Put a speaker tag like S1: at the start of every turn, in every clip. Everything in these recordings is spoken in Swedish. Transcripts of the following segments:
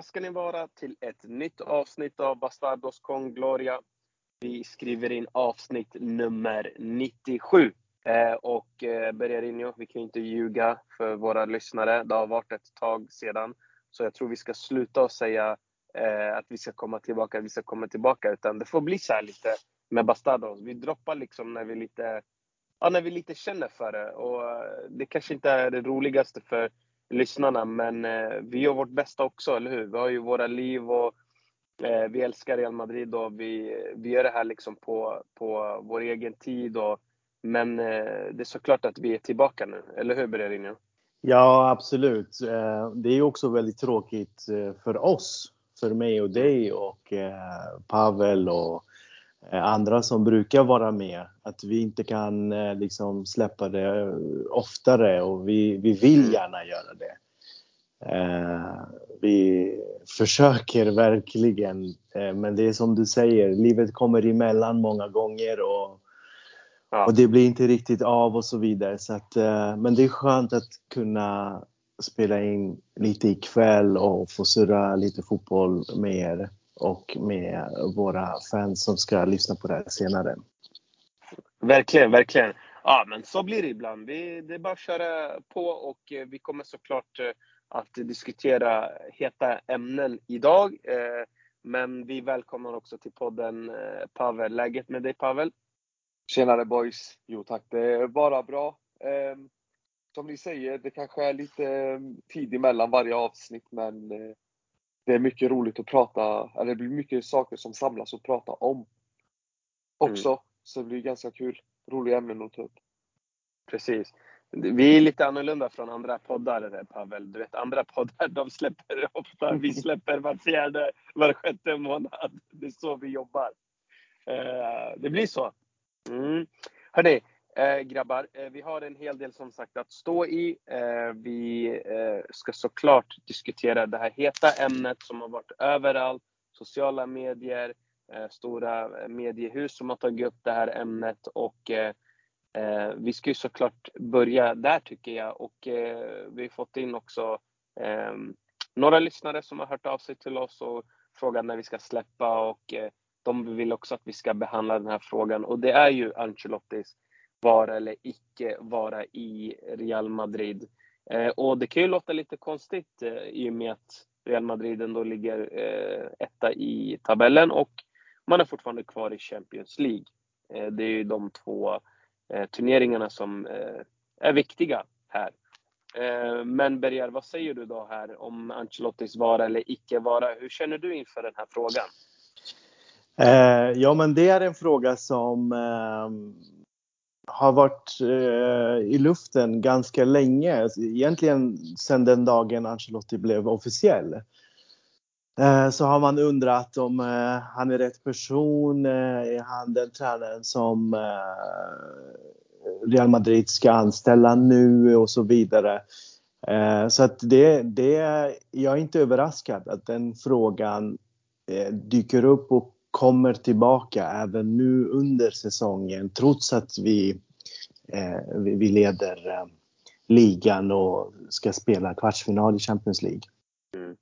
S1: välkomna ska ni vara till ett nytt avsnitt av Bastardos con Gloria. Vi skriver in avsnitt nummer 97. Eh, och eh, Bergarinho, vi kan inte ljuga för våra lyssnare. Det har varit ett tag sedan. Så jag tror vi ska sluta och säga eh, att vi ska komma tillbaka, att vi ska komma tillbaka. Utan det får bli så här lite med Bastardos. Vi droppar liksom när vi lite, ja, när vi lite känner för det. Och eh, det kanske inte är det roligaste för lyssnarna. Men eh, vi gör vårt bästa också, eller hur? Vi har ju våra liv och eh, vi älskar Real Madrid och vi, vi gör det här liksom på, på vår egen tid. Och, men eh, det är såklart att vi är tillbaka nu, eller hur Bererinho?
S2: Ja, absolut. Eh, det är också väldigt tråkigt eh, för oss, för mig och dig och eh, Pavel och andra som brukar vara med. Att vi inte kan liksom släppa det oftare och vi, vi vill mm. gärna göra det. Vi försöker verkligen, men det är som du säger, livet kommer emellan många gånger och Ja. Och det blir inte riktigt av och så vidare. Så att, eh, men det är skönt att kunna spela in lite ikväll och få surra lite fotboll med er och med våra fans som ska lyssna på det här senare.
S1: Verkligen, verkligen. Ja, men så blir det ibland. Vi, det är bara att köra på och eh, vi kommer såklart eh, att diskutera heta ämnen idag. Men vi välkomnar också till podden Pavel. Läget med dig Pavel?
S3: Tjenare boys! Jo tack, det är bara bra. Eh, som ni säger, det kanske är lite tid emellan varje avsnitt men eh, det är mycket roligt att prata, eller det blir mycket saker som samlas och prata om. Också. Mm. Så det blir ganska kul. Roliga ämnen att ta upp.
S1: Precis. Vi är lite annorlunda från andra poddar Pavel. Du vet andra poddar de släpper ofta, vi släpper var fjärde, var sjätte månad. Det är så vi jobbar. Eh, det blir så. Mm. Hörni, eh, grabbar, eh, vi har en hel del som sagt att stå i. Eh, vi eh, ska såklart diskutera det här heta ämnet som har varit överallt. Sociala medier, eh, stora eh, mediehus som har tagit upp det här ämnet och eh, eh vi ska ju såklart börja där tycker jag och eh, vi har fått in också några lyssnare som har hört av sig till oss och frågat när vi ska släppa och de vill också att vi ska behandla den här frågan och det är ju Ancelottis vara eller icke vara i Real Madrid. Eh, och det kan ju låta lite konstigt eh, i och med att Real Madrid ändå ligger eh, etta i tabellen och man är fortfarande kvar i Champions League. Eh, det är ju de två eh, turneringarna som eh, är viktiga här. Eh, men Berger, vad säger du då här om Ancelottis vara eller icke vara? Hur känner du inför den här frågan?
S2: Eh, ja, men det är en fråga som eh, har varit eh, i luften ganska länge. Alltså, egentligen sedan den dagen Ancelotti blev officiell. Eh, så har man undrat om eh, han är rätt person. Eh, är han den tränaren som eh, Real Madrid ska anställa nu och så vidare. Eh, så att det, det, jag är inte överraskad att den frågan eh, dyker upp och kommer tillbaka även nu under säsongen trots att vi, eh, vi leder eh, ligan och ska spela kvartsfinal i Champions League. Mm.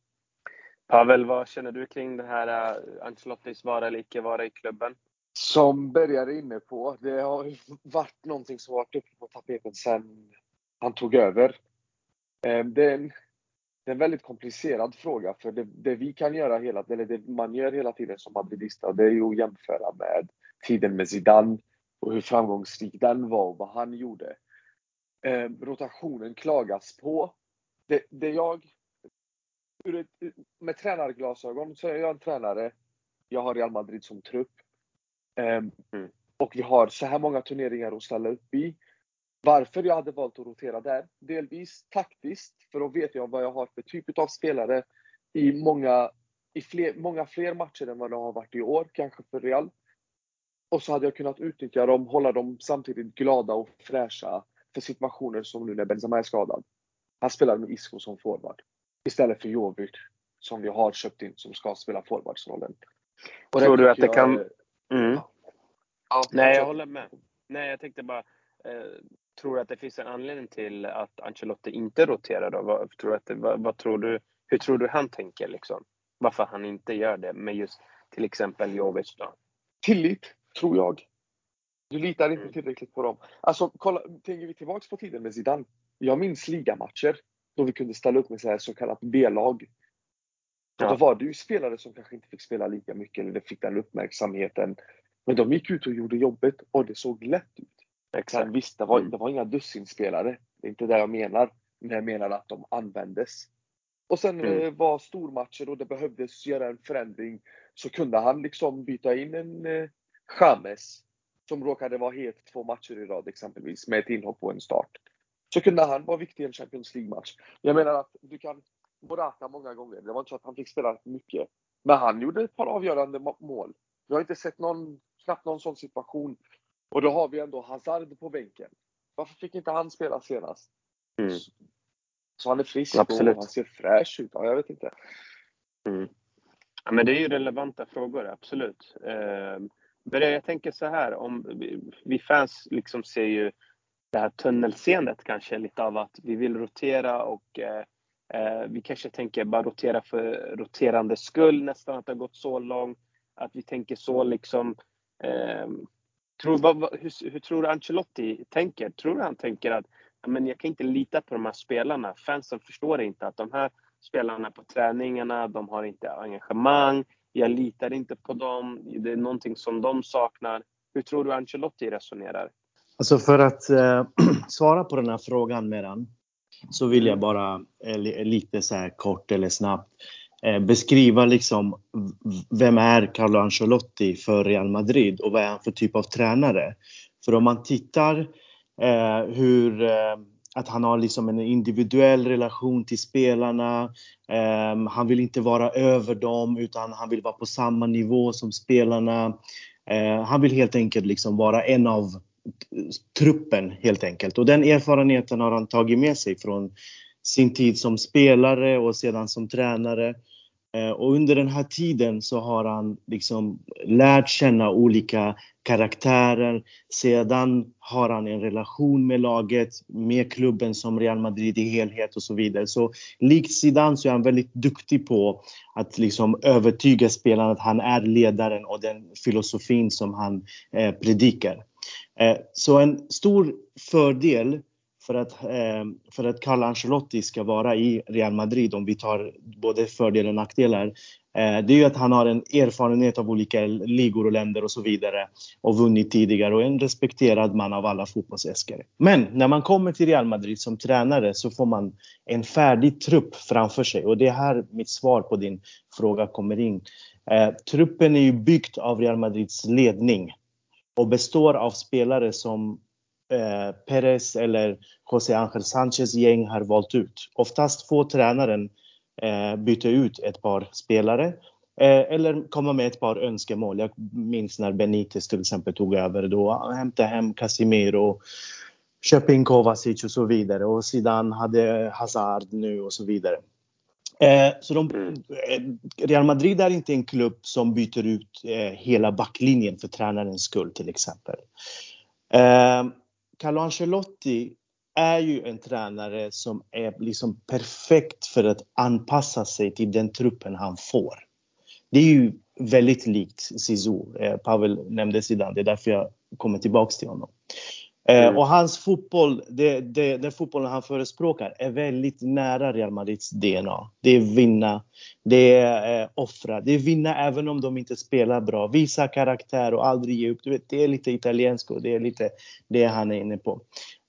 S1: Pavel, vad känner du kring det här uh, Ancelottis vara eller icke vara i klubben?
S3: Som Bergare är inne på, det har varit någonting som varit uppe på tapeten sedan han tog över. Eh, det är en det är en väldigt komplicerad fråga för det, det, vi kan göra hela, eller det man gör hela tiden som madridista, det är ju att jämföra med tiden med Zidane och hur framgångsrik den var och vad han gjorde. Eh, rotationen klagas på. Det, det jag, ett, med tränarglasögon så är jag en tränare. Jag har Real Madrid som trupp. Eh. Och vi har så här många turneringar att ställa upp i. Varför jag hade valt att rotera där? Delvis taktiskt, för då vet jag vad jag har för typ av spelare i många, i fler, många fler matcher än vad det har varit i år, kanske för Real. Och så hade jag kunnat utnyttja dem, hålla dem samtidigt glada och fräscha för situationer som nu när Benzema är skadad. Han spelar med Isco som forward. Istället för Jovic som vi har köpt in som ska spela forwardsrollen.
S1: Tror du att det kan... Mm. Ja. Nej, jag håller med. Nej, jag tänkte bara... Eh, tror du att det finns en anledning till att Ancelotti inte roterar då? Vad tror, att det, vad, vad, tror du hur tror du han tänker liksom? Varför han inte gör det med just till exempel Jovic då?
S3: Tillit, tror jag. Du litar inte mm. tillräckligt på dem. Alltså, kolla, tänker vi tillbaks på tiden med Zidane. Jag minns ligamatcher då vi kunde ställa upp med så, här så kallat B-lag. Ja. Då var det ju spelare som kanske inte fick spela lika mycket eller fick den uppmärksamheten. Men de gick ut och gjorde jobbet och det såg lätt ut. Exakt. visst, det var, mm. det var inga dussinspelare. Det är inte det jag menar. Men jag menar att de användes. Och sen mm. Eh, var stormatcher och det behövdes göra en förändring. Så kunde han liksom byta in en eh, James som råkade vara het två matcher i rad exempelvis med ett inhopp och en start. Så kunde han vara viktig i en Champions League-match. Jag menar att du kan Morata många gånger. Det var inte så att han fick spela mycket. Men han gjorde ett par avgörande mål. Vi har inte sett någon, knappt någon sån situation. Och då har vi ändå Hazard på bänken. Varför fick inte han spela senast? Mm. Så, så, han är frisk Absolut. och han ser fräsch ut. Ja, jag vet inte.
S1: Mm. Ja, men det är ju relevanta frågor, absolut. Eh, jag tänker så här, om vi, fans liksom ser ju det här tunnelseendet kanske lite av att vi vill rotera och eh, eh, vi kanske tänker bara rotera för roterande skull nästan att det har gått så långt. Att vi tänker så liksom. Eh, tror, vad, hur, hur, tror Ancelotti tänker? Tror du han tänker att men jag kan inte lita på de här spelarna. Fansen förstår inte att de här spelarna på träningarna, de har inte engagemang. Jag litar inte på dem. Det är någonting som de saknar. Hur tror du Ancelotti resonerar?
S2: Alltså för att eh, svara på den här frågan medan så vill jag bara eh, lite så här kort eller snabbt Eh, beskriva liksom vem är Carlo Ancelotti för Real Madrid och vad är han för typ av tränare? För om man tittar eh, hur eh, att han har liksom en individuell relation till spelarna. Eh, han vill inte vara över dem utan han vill vara på samma nivå som spelarna. Eh, han vill helt enkelt liksom vara en av truppen helt enkelt. Och den erfarenheten har han tagit med sig från sin tid som spelare och sedan som tränare. Eh, och under den här tiden så har han liksom lärt känna olika karaktärer. Sedan har han en relation med laget, med klubben som Real Madrid i helhet och så vidare. Så likt Zidane så är han väldigt duktig på att liksom övertyga spelarna att han är ledaren och den filosofin som han eh, predikar. Eh, så en stor fördel för att, eh, för att Carlo Ancelotti ska vara i Real Madrid, om vi tar både fördelar och nackdelar, eh, det är ju att han har en erfarenhet av olika ligor och länder och så vidare och vunnit tidigare och en respekterad man av alla fotbollsälskare. Men när man kommer till Real Madrid som tränare så får man en färdig trupp framför sig och det är här mitt svar på din fråga kommer in. Eh, truppen är ju byggt av Real Madrids ledning och består av spelare som eh, Perez eller José Ángel Sánchez gäng har valt ut. Oftast får tränaren eh, byta ut ett par spelare eh, eller komma med ett par önskemål. Jag minns när Benitez till exempel tog över då, hämta hem Casimiro, köpa in Kovacic och så vidare och sedan hade Hazard nu och så vidare. Eh, så de, eh, Real Madrid är inte en klubb som byter ut eh, hela backlinjen för tränarens skull till exempel. Eh, Carlo Ancelotti är ju en tränare som är liksom perfekt för att anpassa sig till den truppen han får. Det är ju väldigt likt Zizou. Eh, Pavel nämnde Zidane, det är därför jag kommer tillbaks till honom. Eh, mm. och hans fotboll, det, det, den fotbollen han förespråkar är väldigt nära Real Madrids DNA. Det är vinna, det är eh, offra, det är vinna även om de inte spelar bra. Visa karaktär och aldrig ge upp. Du vet, det är lite italienskt och det är lite det han är inne på.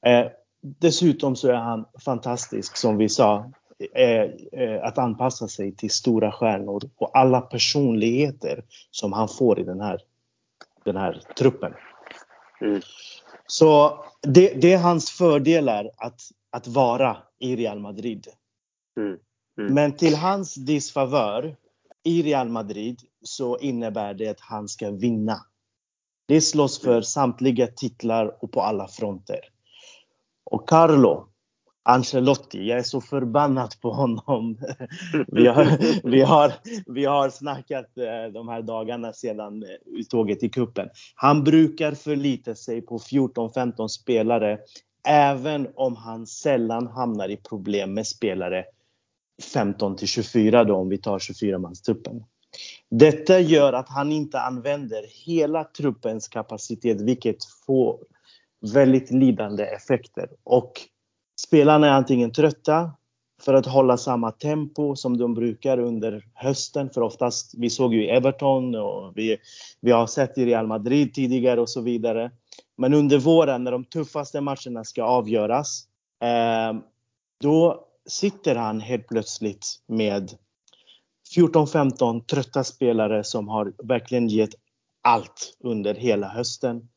S2: Eh, dessutom så är han fantastisk som vi sa. Eh, eh, att anpassa sig till stora stjärnor och alla personligheter som han får i den här, den här truppen. Mm. Så det, det, är hans fördelar att, att vara i Real Madrid. Mm. Mm. Men till hans disfavör i Real Madrid så innebär det att han ska vinna. Det slåss för samtliga titlar och på alla fronter. Och Carlo, Ancelotti, jag är så förbannad på honom. vi, har, vi, har, vi har snackat eh, de här dagarna sedan eh, uttåget i kuppen. Han brukar förlita sig på 14-15 spelare även om han sällan hamnar i problem med spelare 15 till 24 då om vi tar 24-manstruppen. Detta gör att han inte använder hela truppens kapacitet vilket får väldigt lidande effekter. Och spelarna är antingen trötta för att hålla samma tempo som de brukar under hösten. För oftast, vi såg ju Everton och vi, vi har sett i Real Madrid tidigare och så vidare. Men under våren när de tuffaste matcherna ska avgöras, eh, då sitter han helt plötsligt med 14-15 trötta spelare som har verkligen gett allt under hela hösten.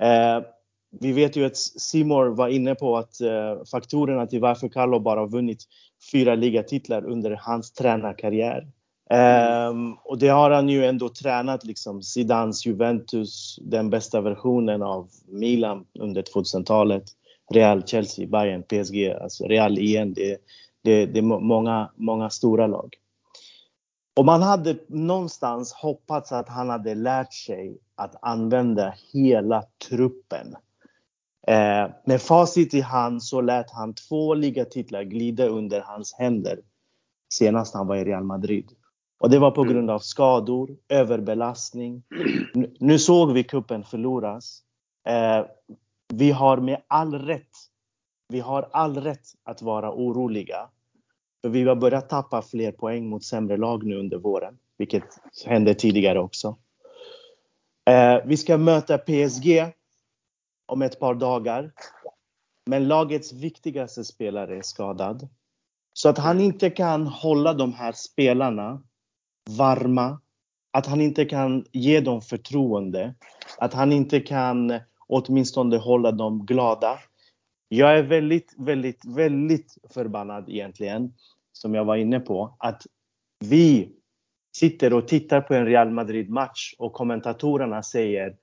S2: Eh, vi vet ju att Simor var inne på att eh, faktorerna till varför Carlo bara vunnit fyra ligatitlar under hans tränarkarriär. Um, och det har han ju ändå tränat liksom Zidans Juventus, den bästa versionen av Milan under 2000-talet. Real, Chelsea, Bayern, PSG, alltså Real igen. Det, det, det är många, många stora lag. Och man hade någonstans hoppats att han hade lärt sig att använda hela truppen. Eh, med facit i hand så lät han två ligatitlar glida under hans händer senast han var i Real Madrid. Och det var på mm. grund av skador, överbelastning. Nu såg vi kuppen förloras. Eh, vi har med all rätt, vi har all rätt att vara oroliga. För vi har börjat tappa fler poäng mot sämre lag nu under våren, vilket hände tidigare också. Eh, vi ska möta PSG om ett par dagar. Men lagets viktigaste spelare är skadad. Så att han inte kan hålla de här spelarna varma. Att han inte kan ge dem förtroende. Att han inte kan åtminstone hålla dem glada. Jag är väldigt, väldigt, väldigt förbannad egentligen, som jag var inne på, att vi sitter och tittar på en Real Madrid-match och kommentatorerna säger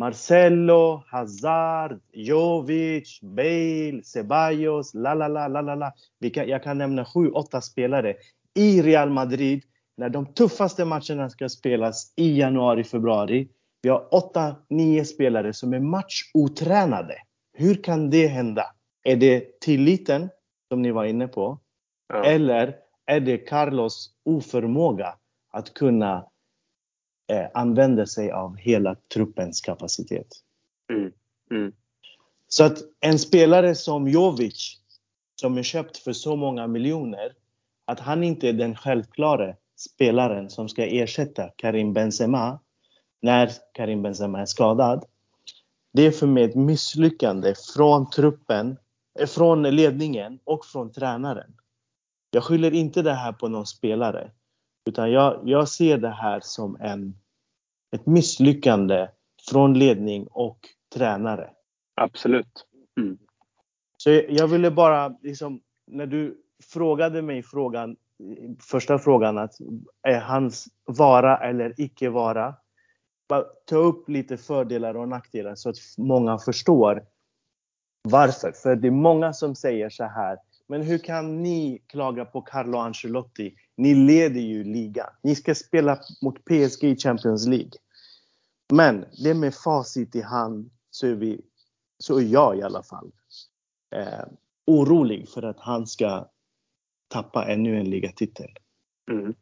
S2: Marcelo, Hazard, Jovic, Bale, Ceballos, la la la la la la. Jag kan nämna sju, åtta spelare i Real Madrid när de tuffaste matcherna ska spelas i januari, februari. Vi har åtta, nio spelare som är matchotränade. Hur kan det hända? Är det tilliten som ni var inne på? Ja. Eller är det Carlos oförmåga att kunna eh, använder sig av hela truppens kapacitet. Mm. Mm. Så att en spelare som Jovic, som är köpt för så många miljoner, att han inte är den självklara spelaren som ska ersätta Karim Benzema när Karim Benzema är skadad. Det är för mig ett misslyckande från truppen, eh, från ledningen och från tränaren. Jag skyller inte det här på någon spelare. Utan jag, jag ser det här som en, ett misslyckande från ledning och tränare.
S1: Absolut. Mm.
S2: Så jag ville bara, liksom, när du frågade mig frågan, första frågan att är hans vara eller icke vara? Ta upp lite fördelar och nackdelar så att många förstår varför. För det är många som säger så här, men hur kan ni klaga på Carlo Ancelotti ni leder ju ligan. Ni ska spela mot PSG i Champions League. Men det med facit i hand så är, vi, så är jag i alla fall eh, orolig för att han ska tappa ännu en ligatitel. Mm.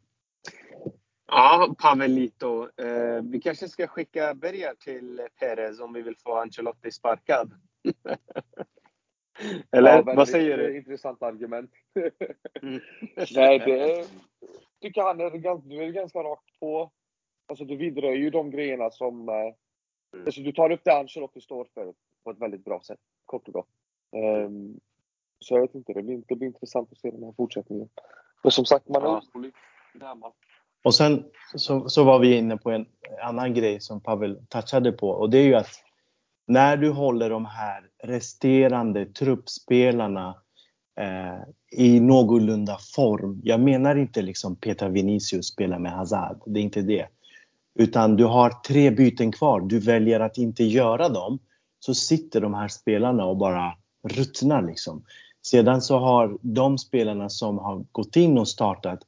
S1: Ja, Pavelito. Eh, vi kanske ska skicka Berger till Perez om vi vill få Ancelotti sparkad. Eller ja, vad säger du?
S3: Intressant argument. mm. Nej, det tycker han är, du är ganska rakt på. Alltså du vidrör ju de grejerna som... Eh, mm. Alltså, du tar upp det Ancelotti står för på ett väldigt bra sätt, kort och gott. Um, så jag vet inte, det blir, det blir intressant att se den här fortsättningen. Men som sagt, man är orolig.
S2: Och sen så, så var vi inne på en annan grej som Pavel touchade på och det är ju att när du håller de här resterande truppspelarna eh, i någorlunda form. Jag menar inte liksom Peter Vinicius spelar med Hazard, det är inte det. Utan du har tre byten kvar, du väljer att inte göra dem. Så sitter de här spelarna och bara ruttnar liksom. Sedan så har de spelarna som har gått in och startat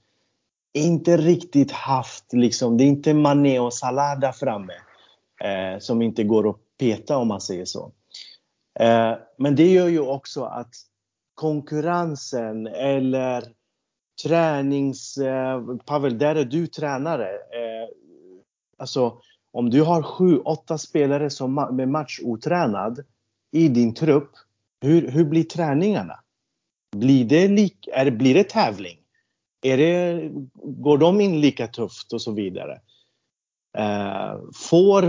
S2: inte riktigt haft, liksom, det är inte Mané och Salah där framme eh, som inte går att peta om man säger så. Eh, men det gör ju också att konkurrensen eller tränings... Eh, Pavel, där är du tränare. Eh, alltså, om du har sju, åtta spelare som är matchotränad i din trupp, hur, hur blir träningarna? Blir det, lik, är, blir det tävling? Är det, går de in lika tufft och så vidare? Eh, får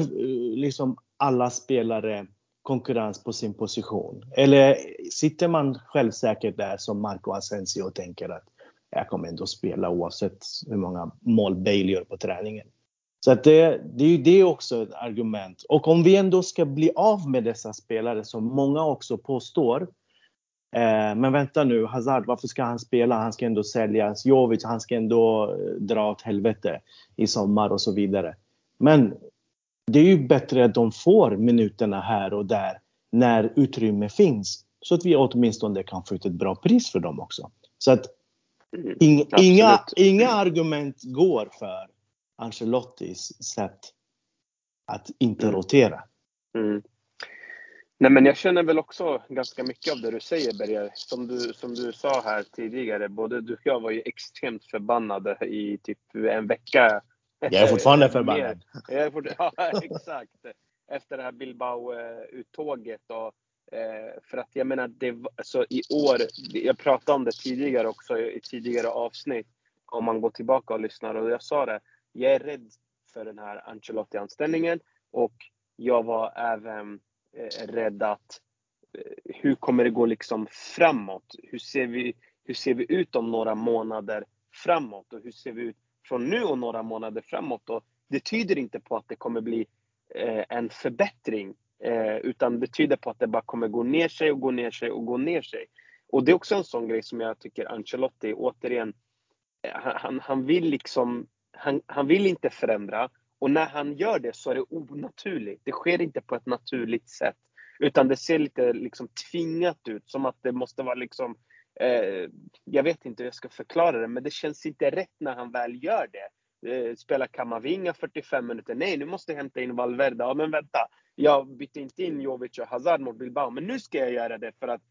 S2: liksom alla spelare konkurrens på sin position? Eller sitter man självsäkert där som Marco Asensio och tänker att jag kommer ändå spela oavsett hur många mål Bale gör på träningen? Så att det, det är ju det också ett argument. Och om vi ändå ska bli av med dessa spelare som många också påstår. Eh, men vänta nu, Hazard, varför ska han spela? Han ska ändå säljas. Jovic, han ska ändå eh, dra åt helvete i sommar och så vidare. Men det är ju bättre att de får minuterna här och där när utrymme finns. Så att vi åtminstone kan få ut ett bra pris för dem också. Så att mm, inga, inga argument går för Ancelottis sätt att inte mm. rotera. Mm.
S1: Nej, men jag känner väl också ganska mycket av det du säger Berger. Som du, som du sa här tidigare, både du och jag var ju extremt förbannade i typ en vecka.
S2: Jag är fortfarande förbannad.
S1: Jag är fort, ja, exakt. Efter det här Bilbao-uttåget. Och, eh, för att jag menar, det, alltså, i år, jag pratade om det tidigare också i tidigare avsnitt. Om man går tillbaka och lyssnar. Och jag sa det, jag är rädd för den här Ancelotti-anställningen och jag var även eh, rädd att eh, hur kommer det gå liksom framåt? Hur ser, vi, hur ser vi ut om några månader framåt? Och hur ser vi ut från nu och några månader framåt? Och det tyder inte på att det kommer bli eh, en förbättring, eh, utan det tyder på att det bara kommer gå ner sig och gå ner sig och gå ner sig. Och det är också en sån grej som jag tycker Ancelotti, återigen, eh, han, han vill liksom han, han vill inte förändra och när han gör det så är det onaturligt. Det sker inte på ett naturligt sätt. Utan det ser lite liksom tvingat ut, som att det måste vara liksom eh, Jag vet inte hur jag ska förklara det, men det känns inte rätt när han väl gör det. Eh, spelar Kamavinga 45 minuter. Nej, nu måste jag hämta in Valverde. Ja, men vänta. Jag bytte inte in Jovic och Hazard mot Bilbao, men nu ska jag göra det för att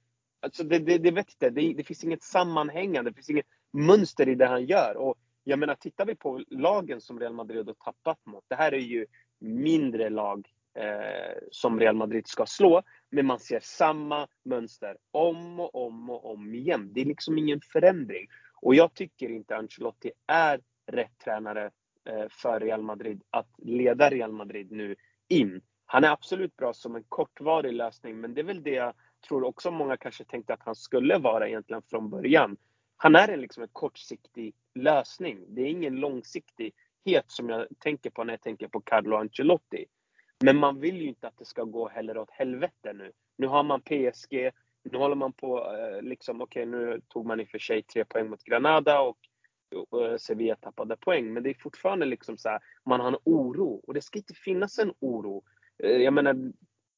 S1: Alltså det, det, det vet inte, det, det finns inget sammanhängande, det finns inget mönster i det han gör. Och jag menar, tittar vi på lagen som Real Madrid har tappat mot. Det här är ju mindre lag eh, som Real Madrid ska slå. Men man ser samma mönster om och om och om igen. Det är liksom ingen förändring. Och jag tycker inte Ancelotti är rätt tränare eh, för Real Madrid att leda Real Madrid nu in. Han är absolut bra som en kortvarig lösning, men det är väl det jag tror också många kanske tänkte att han skulle vara egentligen från början han är en, liksom en kortsiktig lösning. Det är ingen långsiktighet som jag tänker på när jag tänker på Carlo Ancelotti. Men man vill ju inte att det ska gå heller åt helvete nu. Nu har man PSG, nu håller man på, eh, liksom, okej okay, nu tog man i och för sig tre poäng mot Granada och, eh, Sevilla tappade poäng. Men det är fortfarande liksom så här, man har en oro. Och det ska inte finnas en oro. Eh, jag menar,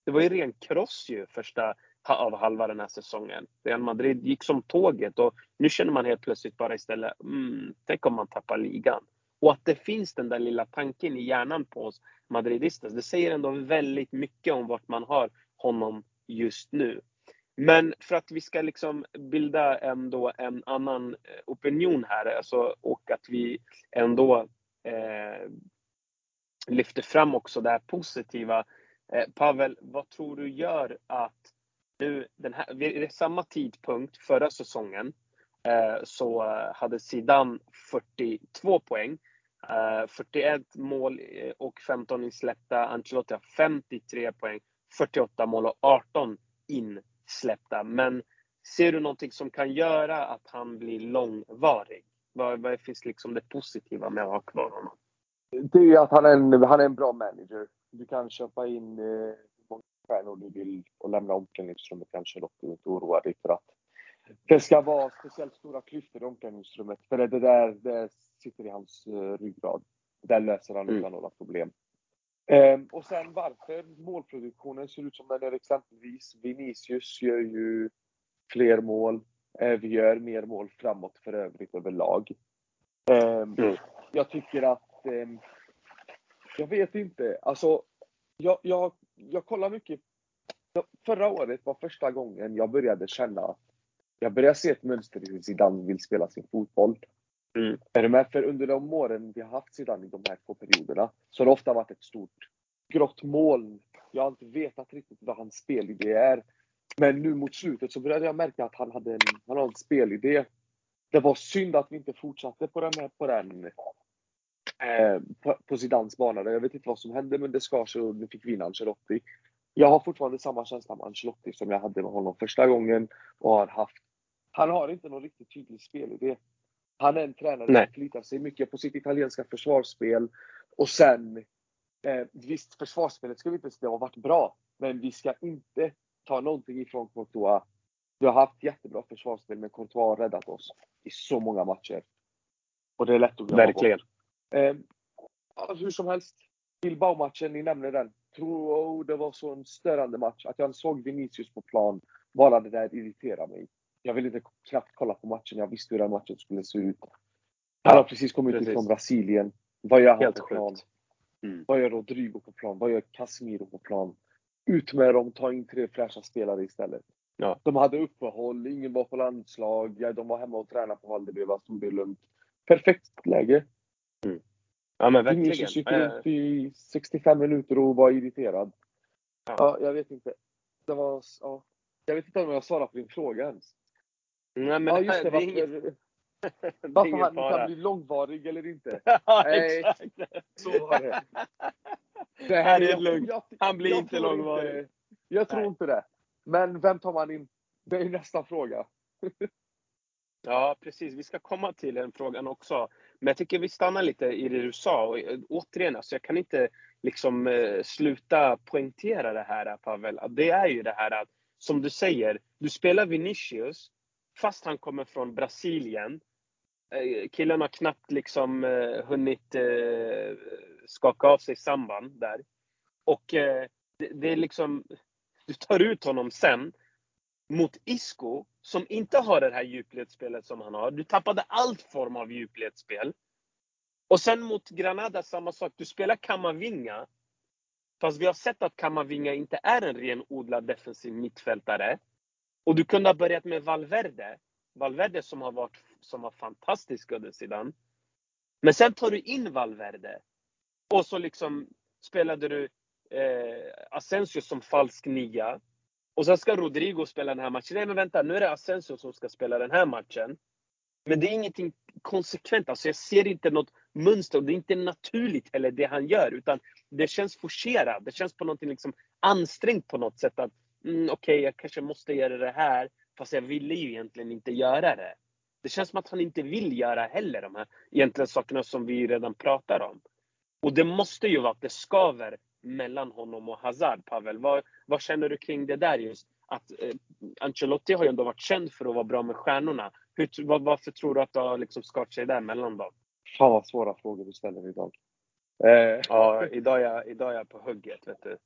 S1: det var ju ren kross ju första av halva den här säsongen. Real Madrid gick som tåget och nu känner man helt plötsligt bara istället, mm, tänk om man tappar ligan. Och att det finns den där lilla tanken i hjärnan på oss madridistas, det säger ändå väldigt mycket om vart man har honom just nu. Men för att vi ska liksom bilda ändå en annan eh, opinion här alltså, och att vi ändå eh, lyfter fram också det här positiva. Eh, Pavel, vad tror du gör att nu, den här, vid samma tidpunkt förra säsongen eh, så hade Zidane 42 poäng. Eh, 41 mål eh, och 15 insläppta. Ancelotti har 53 poäng, 48 mål och 18 insläppta. Men ser du någonting som kan göra att han blir långvarig? Vad, vad finns liksom det positiva med att ha kvar honom?
S3: Det är att han är en, han är en bra manager. Du kan köpa in eh, stjärnor du vill och lämna omklädningsrummet kanske dock du inte oroa dig för att det ska vara speciellt stora klyftor i omklädningsrummet. För det där det sitter i hans uh, ryggrad. Där löser han mm. utan några problem. Um, och sen varför målproduktionen ser ut som den gör exempelvis. Vinicius gör ju fler mål. Uh, vi gör mer mål framåt för övrigt överlag. Um, mm. Jag tycker att um, jag vet inte. Alltså, jag, jag jag kollar mycket. Förra året var första gången jag började känna att jag börjar se ett mönster i hur Zidane vill spela sin fotboll.
S1: Mm.
S3: Är du med? För under de åren vi har haft Zidane i de här två perioderna så har det ofta varit ett stort grått moln. Jag har inte vetat riktigt vad hans spelidé är. Men nu mot slutet så började jag märka att han hade en, han hade en spelidé. Det var synd att vi inte fortsatte på den, här, på den eh, på, på Zidans bana. Jag vet inte vad som hände men det skar sig och vi fick vinna Ancelotti. Jag har fortfarande samma känsla med Ancelotti som jag hade med honom första gången och har haft. Han har inte någon riktigt tydlig spelidé. Han är en tränare
S1: Nej.
S3: som förlitar sig mycket på sitt italienska försvarsspel. Och sen, eh, visst försvarsspelet ska vi inte säga har varit bra. Men vi ska inte ta någonting ifrån Courtois. Vi har haft jättebra försvarsspel men Courtois har räddat oss i så många matcher. Och det är lätt att glömma
S1: Verkligen.
S3: bort. Eh, hur som helst. Bilbao-matchen, ni nämner den. Tror oh, det var så en störande match. Att jag såg Vinicius på plan, bara det där irriterar mig. Jag ville inte knappt kolla på matchen. Jag visste hur den matchen skulle se ut. Han har precis kommit
S1: precis.
S3: ut från Brasilien. Vad gör han på plan?
S1: Mm.
S3: Vad gör Rodrigo på plan? Vad gör Casemiro på plan? Ut med dem, ta in tre fräscha spelare istället.
S1: Ja.
S3: De hade uppehåll, ingen var på landslag, ja, de var hemma och tränade på Valdebeba, stod det lugnt. Perfekt läge.
S1: Ja men verkligen.
S3: gick runt i 65 minuter och var irriterad.
S1: Ja.
S3: Ja, jag vet inte. Det var, ja. Jag vet inte om jag svarar på din fråga ens.
S1: Nej men
S3: Ja, just det.
S1: det är inget-
S3: Varför, han kan bli långvarig eller inte.
S1: Ja,
S3: Nej.
S1: exakt.
S3: Så var det.
S1: Det här är lugnt.
S3: jag-
S1: Han blir inte långvarig.
S3: inte- Jag tror
S1: Nej.
S3: inte det. Men vem tar man in? Det är nästa fråga.
S1: Ja, precis. Vi ska komma till den frågan också. Men jag tycker vi stannar lite i det du sa. Och, eh, återigen, alltså, jag kan inte liksom eh, sluta poängtera det här, Pavel. Det är ju det här att, som du säger, du spelar Vinicius fast han kommer från Brasilien. Eh, killen har knappt liksom eh, hunnit eh, skaka av sig samband där. Och eh, det, det är liksom, du tar ut honom sen mot Isco som inte har det här djupledsspelet som han har. Du tappade all form av djupledsspel. Och sen mot Granada samma sak. Du spelar Kamavinga. Fast vi har sett att Kamavinga inte är en renodlad defensiv mittfältare. Och du kunde ha börjat med Valverde. Valverde som har varit som var fantastisk under sidan. Men sen tar du in Valverde. Och så liksom spelade du eh, Asensio som falsk nia. Och sen ska Rodrigo spela den här matchen. Nej men vänta, nu är det Asensio som ska spela den här matchen. Men det är ingenting konsekvent. Alltså jag ser inte något mönster. Och det är inte naturligt heller det han gör. Utan det känns forcerat. Det känns på någonting liksom ansträngt på något sätt. att mm, Okej, jag kanske måste göra det här. Fast jag ville ju egentligen inte göra det. Det känns som att han inte vill göra heller de här egentligen sakerna som vi redan pratar om. Och det måste ju vara att det skaver mellan honom och Hazard, Pavel. Vad, vad känner du kring det där just? Att eh, Ancelotti har ju ändå varit känd för att vara bra med stjärnorna. Hur, vad, varför tror du att det har liksom skakat sig där mellan dem?
S3: Fan vad svåra frågor du ställer idag. Eh,
S1: Ja, idag är jag, idag är jag på hugget, vet du.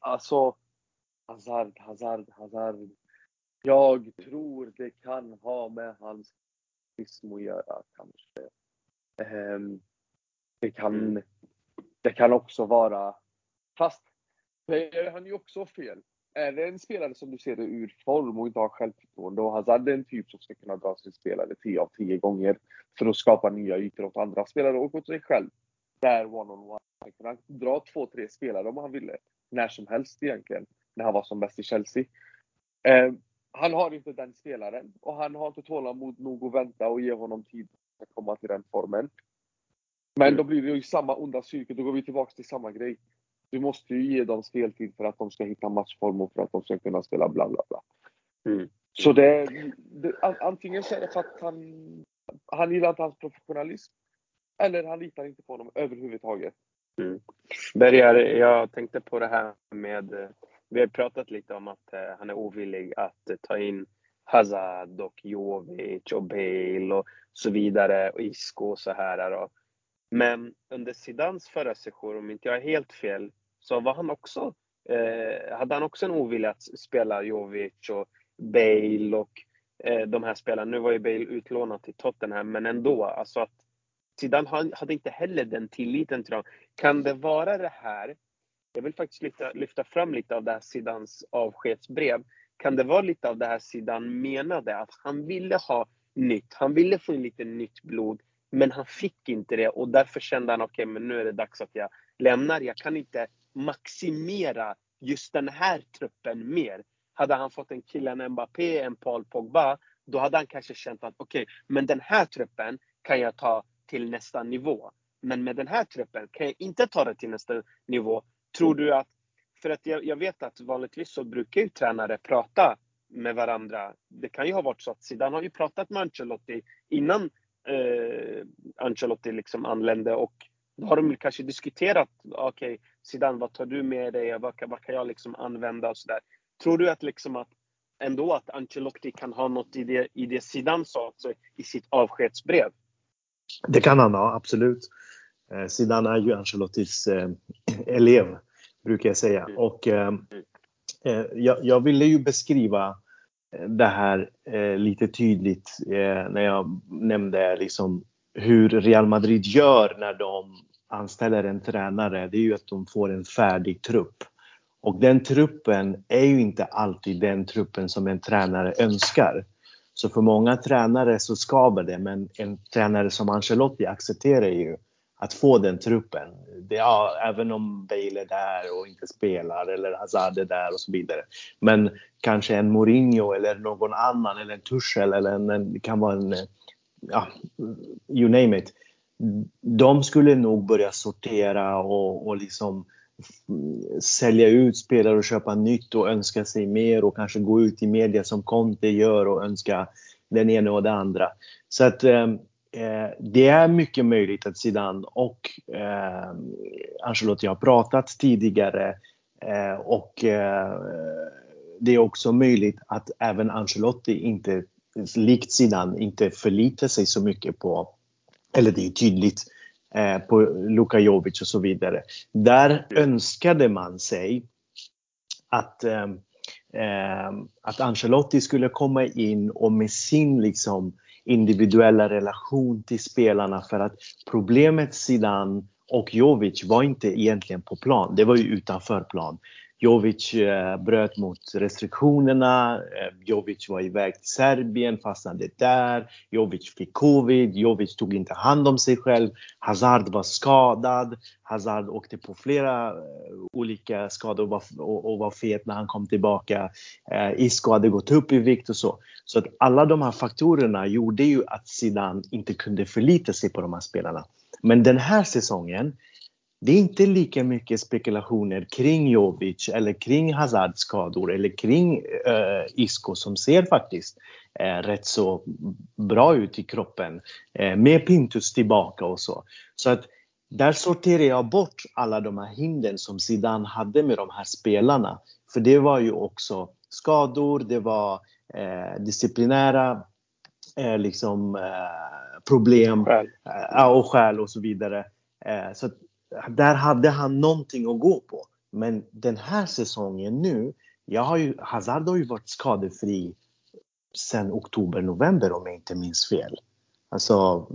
S3: Alltså, Hazard, Hazard, Hazard. Jag tror det kan ha med hans ism att göra kanske. Ehm, det, kan,
S1: Mm.
S3: det kan också vara... Fast det är han ju också fel. Är det en spelare som du ser det ur form och inte har självförtroende och Hazard är en typ som ska kunna dra sin spelare 10 av 10 gånger för att skapa nya ytor åt andra spelare och åt sig själv. Där one-on-one. Han kunde dra två, tre spelare om han ville. När som helst egentligen. När han var som bäst i Chelsea. Eh, han har inte den spelaren och han har inte tålamod nog att vänta och ge honom tid att komma till den formen. Men då blir det ju samma onda cykel. Då går vi tillbaka till samma grej. Du måste ju ge dem speltid för att de ska hitta matchform och för att de ska kunna spela bla bla bla.
S1: Mm.
S3: Så det, det an- antingen så är det för att han, han gillar inte hans professionalism. Eller han litar inte på honom överhuvudtaget.
S1: Bergar, jag tänkte på det här med, eh, vi har pratat lite om att eh, han är ovillig att eh, ta in Hazard och Jovic och Bale och så vidare och Isco och så här. Då. Men under Zidans förra session, om inte jag är helt fel, så var han också, eh, hade han också en ovilja att spela Jovic och Bale och eh, de här spelarna. Nu var ju Bale utlånad till Tottenham, men ändå. Alltså att Zidane han hade inte heller den tilliten till dem. Kan det vara det här? Jag vill faktiskt lyfta, lyfta fram lite av det här Zidans avskedsbrev. kan det vara lite av det här Zidane menade? Att han ville ha nytt. Han ville få in lite nytt blod. Men han fick inte det och därför kände han okej, okay, men nu är det dags att jag lämnar. Jag kan inte maximera just den här truppen mer. Hade han fått en kille, Mbappé, en Paul Pogba, då hade han kanske känt att okej, okay, men den här truppen kan jag ta till nästa nivå. Men med den här truppen kan jag inte ta det till nästa nivå. Tror du att, för att jag, jag vet att vanligtvis så brukar ju tränare prata med varandra. Det kan ju ha varit så att Zidane har ju pratat med Ancelotti innan eh, Ancelotti liksom anlände och då har de kanske diskuterat, okej okay, Zidane vad tar du med dig, vad kan, vad kan jag liksom använda och sådär. Tror du att liksom att ändå att Ancelotti kan ha något i det, i det Zidane sa alltså, i sitt avskedsbrev?
S2: Det kan han ha, absolut. Eh, Zidane är ju Ancelottis eh, elev, brukar jag säga. Mm. Och eh, eh, jag, jag, ville ju beskriva eh, det här eh, lite tydligt när jag nämnde liksom hur Real Madrid gör när de anställer en tränare. Det är ju att de får en färdig trupp. Och den truppen är ju inte alltid den truppen som en tränare önskar. Så för många tränare så skaver det, men en tränare som Ancelotti accepterar ju att få den truppen. Det, ja, även om Bale är där och inte spelar eller Hazard är där och så vidare. Men kanske en Mourinho eller någon annan eller en Tuchel eller en, det kan vara en, ja, you name it. De skulle nog börja sortera och, och liksom sälja ut spelare och köpa nytt och önska sig mer och kanske gå ut i media som Conte gör och önska den ena och det andra. Så att ehm, eh, det är mycket möjligt att Zidane och eh, Ancelotti har pratat tidigare eh, och eh, det är också möjligt att även Ancelotti inte, likt Zidane, inte förlitar sig så mycket på, eller det är tydligt, eh, på Luka Jovic och så vidare. Där önskade man sig att eh, eh, att Ancelotti skulle komma in och med sin liksom, individuella relation till spelarna för att problemet Zidane och Jovic var inte egentligen på plan, det var ju utanför plan. Jovic eh, bröt mot restriktionerna. Eh, Jovic var iväg till Serbien, fastnade där. Jovic fick covid. Jovic tog inte hand om sig själv. Hazard var skadad. Hazard åkte på flera eh, olika skador och var, och, och var fet när han kom tillbaka. Eh, Isco hade gått upp i vikt och så. Så att alla de här faktorerna gjorde ju att Zidane inte kunde förlita sig på de här spelarna. Men den här säsongen det är inte lika mycket spekulationer kring Jovic eller kring Hazards skador eller kring uh, Isco som ser faktiskt uh, rätt så bra ut i kroppen. Uh, med Pintus tillbaka och så. Så att där sorterar jag bort alla de här hindren som Zidane hade med de här spelarna. För det var ju också skador, det var disciplinära liksom, problem skäl. och skäl och så vidare. Så där hade han någonting att gå på. Men den här säsongen nu, jag har ju, Hazard har ju varit skadefri sen oktober, november om jag inte minns fel. Alltså,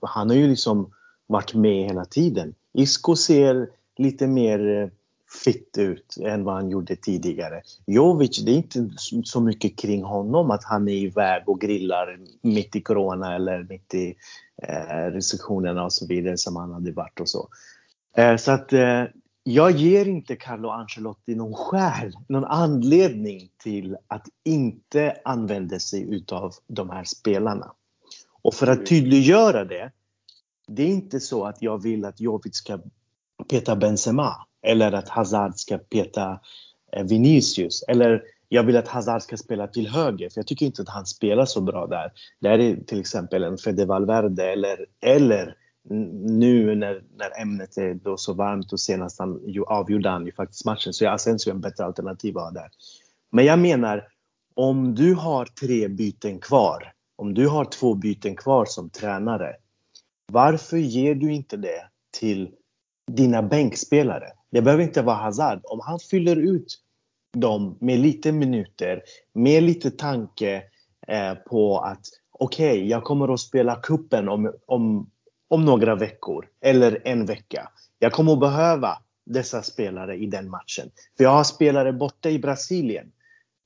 S2: han har ju liksom varit med hela tiden. Isco ser lite mer fitt fit ut än vad han gjorde tidigare. Jovic, det är inte så mycket kring honom att han är iväg och grillar mitt i corona eller mitt i eh, restriktionerna och så vidare som han hade varit och så. Eh, så att eh, jag ger inte Carlo Ancelotti någon skäl, någon anledning till att inte använda sig utav de här spelarna. Och för att tydliggöra det, det är inte så att jag vill att Jovic ska peta Benzema eller att Hazard ska peta eh, Vinicius eller jag vill att Hazard ska spela till höger för jag tycker inte att han spelar så bra där. Där är till exempel en Fede Valverde eller, eller nu när, när ämnet är då så varmt och senast han ju avgjorde han ju faktiskt matchen så är Asensio en bättre alternativ att ha där. Men jag menar, om du har tre byten kvar, om du har två byten kvar som tränare, varför ger du inte det till dina bänkspelare? Det behöver inte vara Hazard. Om han fyller ut dem med lite minuter, med lite tanke eh, på att okej, okay, jag kommer att spela kuppen om, om om några veckor eller en vecka. Jag kommer att behöva dessa spelare i den matchen. För jag har spelare borta i Brasilien.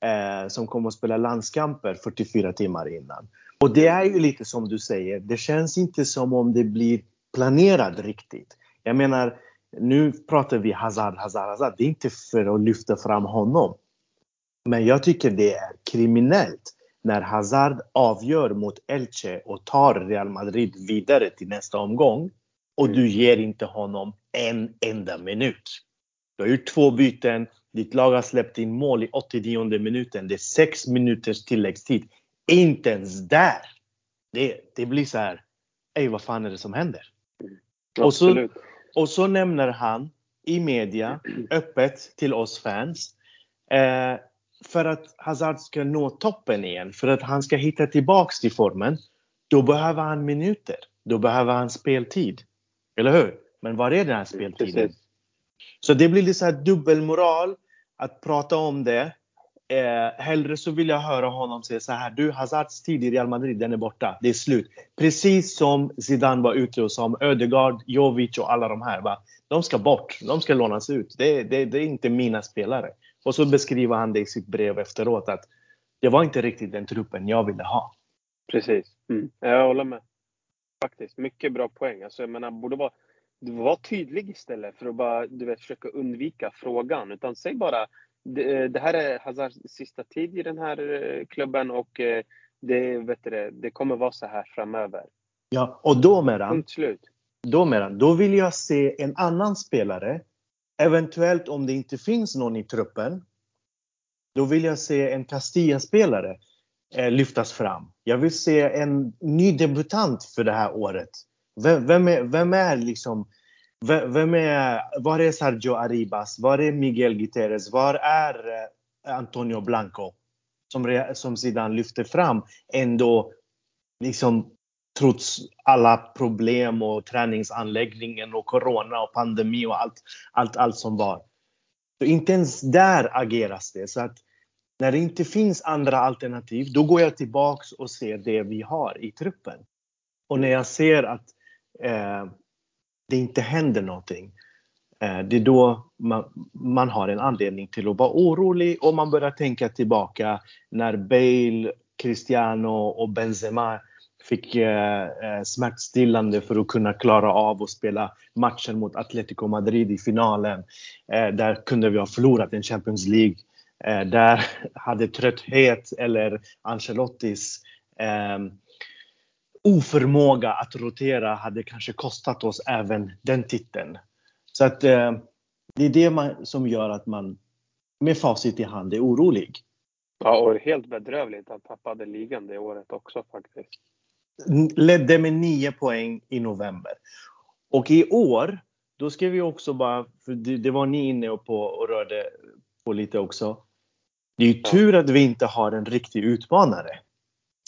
S2: eh, som kommer att spela landskamper 44 timmar innan. Och det är ju lite som du säger, det känns inte som om det blir planerat riktigt. Jag menar, nu pratar vi Hazard, Hazard, Hazard. Det är inte för att lyfta fram honom. Men jag tycker det är kriminellt när Hazard avgör mot Elche och tar Real Madrid vidare till nästa omgång och du ger inte honom en enda minut. Du har gjort två byten, ditt lag har släppt in mål i 89 minuten. Det är sex minuters tilläggstid. Inte ens där! Det, det blir så här, ej vad fan är det som händer? Och så, och så nämner han i media öppet till oss fans eh, för att Hazard ska nå toppen igen, för att han ska hitta tillbaks till formen, då behöver han minuter. Då behöver han speltid. Eller hur? Men var är den här speltiden? Precis. Så det blir lite så här dubbelmoral att prata om det. Eh, hellre så vill jag höra honom säga så här. Du, Hazards tid i Real Madrid, den är borta. Det är slut. Precis som Zidane var ute och sa om Ödegaard, Jovic och alla de här. Va? De ska bort. De ska lånas ut. Det, det, det är inte mina spelare. Och så beskriver han det i sitt brev efteråt att det var inte riktigt den truppen jag ville ha.
S1: Precis. Mm. Jag håller med. Faktiskt. Mycket bra poäng. Alltså, jag menar, borde vara, var tydlig istället för att bara du vet, försöka undvika frågan. Utan säg bara det, det här är Hazards sista tid i den här eh, klubben och eh, det, vet du, det kommer vara så här framöver.
S2: Ja, och då Meran,
S1: Punkt slut.
S2: Då, Meran, då vill jag se en annan spelare Eventuellt om det inte finns någon i truppen, då vill jag se en Castilla-spelare eh, lyftas fram. Jag vill se en ny debutant för det här året. Vem, vem är, vem är liksom vem är, var är Sergio Arribas? Var är Miguel Guterres? Var är eh, Antonio Blanco? Som, som sedan lyfter fram ändå liksom trots alla problem och träningsanläggningen och corona och pandemi och allt, allt, allt som var. Så inte ens där ageras det. Så att när det inte finns andra alternativ, då går jag tillbaks och ser det vi har i truppen. Och när jag ser att eh, det inte händer någonting, eh, det är då man, man, har en anledning till att vara orolig och man börjar tänka tillbaka när Bale, Cristiano och Benzema fick eh, eh, smärtstillande för att kunna klara av att spela matchen mot Atletico Madrid i finalen. Eh, där kunde vi ha förlorat en Champions League. Eh, där hade trötthet eller Ancelottis eh, oförmåga att rotera hade kanske kostat oss även den titeln. Så att eh, det är det man, som gör att man med facit i hand är orolig.
S1: Ja, och helt bedrövligt att tappade ligan det året också faktiskt
S2: ledde med 9 poäng i november. Och i år, då ska vi också bara, för det, var ni inne på och rörde på lite också. Det är ju tur att vi inte har en riktig utmanare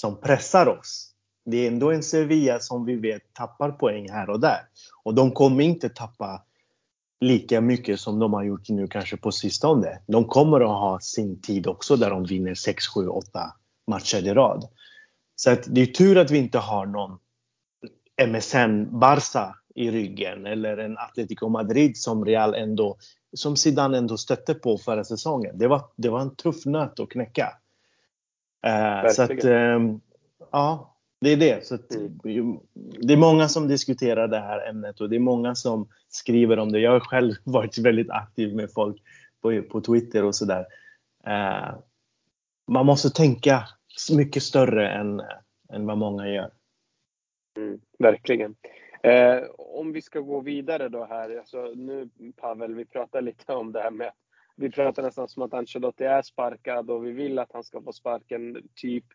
S2: som pressar oss. Det är ändå en Sevilla som vi vet tappar poäng här och där. Och de kommer inte tappa lika mycket som de har gjort nu kanske på sistone. De kommer att ha sin tid också där de vinner 6, 7, 8 matcher i rad. Så att det är tur att vi inte har någon MSN Barca i ryggen eller en Atletico Madrid som Real ändå, som Zidane ändå stötte på förra säsongen. Det var, det var en tuff nöt att knäcka. Uh, så att, um, ja, det är det. Så att, mm. det är många som diskuterar det här ämnet och det är många som skriver om det. Jag har själv varit väldigt aktiv med folk på, på Twitter och sådär. Uh, man måste tänka mycket större än, än vad många gör.
S1: Mm, verkligen. Eh, om vi ska gå vidare då här. Alltså nu Pavel, vi pratar lite om det här med vi pratar nästan som att Ancelotti är sparkad och vi vill att han ska få sparken, typ.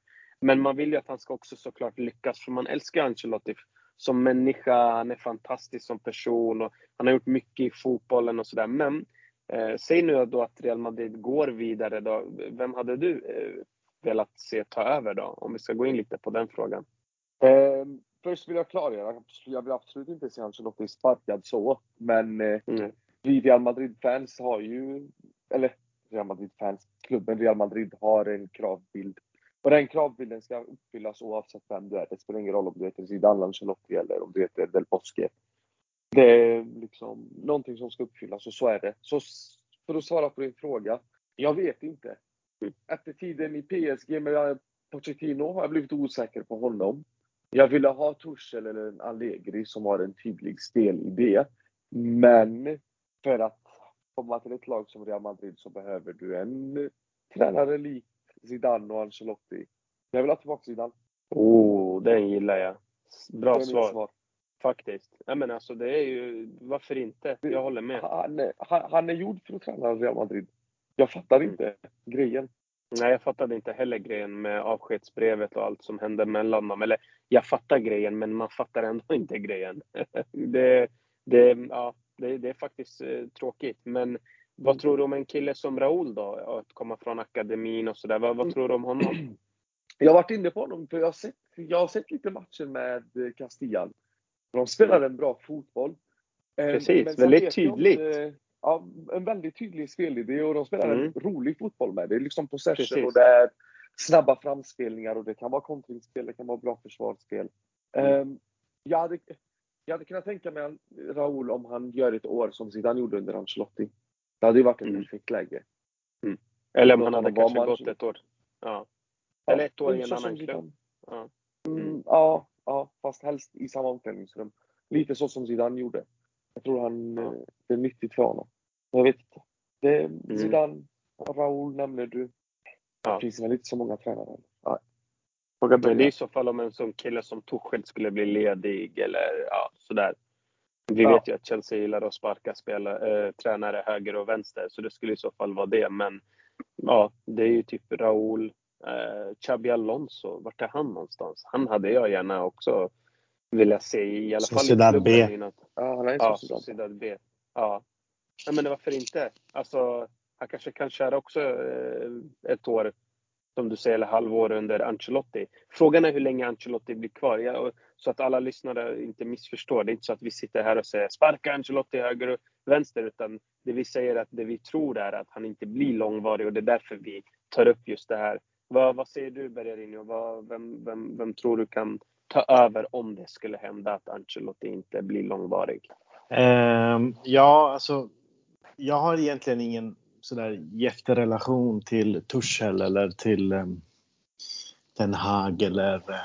S1: Men man vill ju att han ska också såklart lyckas, för man älskar Ancelotti som människa. Han är fantastisk som person och han har gjort mycket i fotbollen och sådär. Men eh, säg nu då att Real Madrid går vidare då. Vem hade du eh, velat se ta över då? Om vi ska gå in lite på den frågan.
S3: Eh, först vill jag klargöra, jag vill absolut inte se Ancelotti sparkad så. Men eh, mm. vi Real Madrid-fans har ju, eller Real Madrid-fans, klubben Real Madrid har en kravbild. Och den kravbilden ska uppfyllas oavsett vem du är. Det spelar ingen roll om du heter Zidane Ancelotti eller om du heter Del Bosque. Det är liksom någonting som ska uppfyllas och så är det. Så för att svara på din fråga. Jag vet inte. efter tiden i PSG med Pochettino har jag blivit osäker på honom. Jag ville ha Tuchel eller en Allegri som har en tydlig spelidé. Men för att komma till ett lag som Real Madrid så behöver du en tränare lik Zidane och Ancelotti. Jag vill ha tillbaka Zidane.
S1: Oh, den gillar jag. Bra svar. svar. Faktiskt. Ja, men alltså det är ju, varför inte? Jag håller med.
S3: Han, han, han är gjord för att träna Real Madrid. Jag fattar mm. inte grejen.
S1: Nej, jag fattade inte heller grejen med avskedsbrevet och allt som hände mellan dem. Eller jag fattar grejen, men man fattar ändå inte grejen. det, det, ja, det, det är faktiskt eh, tråkigt. Men vad tror du om en kille som Raúl då? Att komma från akademin och sådär. Vad, vad tror du om honom?
S3: Jag har varit inne på honom, för jag har sett, jag har sett lite matcher med Castillan. De spelar en bra fotboll.
S1: Eh, Precis, väldigt tydligt. Inte,
S3: ja, en väldigt tydlig spelidé och de spelar mm. en rolig fotboll med. Det är liksom possession Precis. och det är snabba framspelningar och det kan vara kontringsspel, det kan vara bra försvarsspel. Mm. Um, jag, hade, jag hade kunnat tänka mig Raúl om han gör ett år som Zidane gjorde under Ancelotti. Det hade ju varit ett mm. perfekt läge.
S1: Mm. Eller om han hade kanske gått ett år. Ja. Eller ett år i en annan klubb.
S3: Ja. Mm, ja, ja, fast helst i samma omklädningsrum. Lite så som Zidane gjorde. Jag tror han, ja. Eh, det är nyttigt för honom. Jag vet inte. Det är mm. Zidane, Raúl nämner du. Ja. Det finns väl inte så många tränare. Ja.
S1: Men det är i så fall om en sån kille som Tuchel skulle bli ledig eller ja, sådär. Vi ja. vet ju att Chelsea gillar att sparka spelare, äh, tränare höger och vänster, så det skulle i så fall vara det. Men ja, det är ju typ Raúl, eh, Xabi Alonso, vart är han någonstans? Han hade jag gärna också velat se i alla fall
S2: Sociedad i B.
S1: Innan. Ja, han är ja, Sociedad B. Ja. ja, men varför inte? Alltså, han kanske kan köra också eh, ett år, som du säger, eller halvår under Ancelotti. Frågan är hur länge Ancelotti blir kvar. Ja, så att alla lyssnare inte missförstår. Det är inte så att vi sitter här och säger sparka Ancelotti höger och vänster, utan det vi säger att det vi tror är att han inte blir långvarig och det är därför vi tar upp just det här. Vad, vad säger du Bergarinho? Vad, vem, vem, vem tror du kan ta över om det skulle hända att Ancelotti inte blir långvarig?
S2: Um, ja, alltså jag har egentligen ingen sådär jätterelation till Tuchel eller till um, Den Haag eller uh,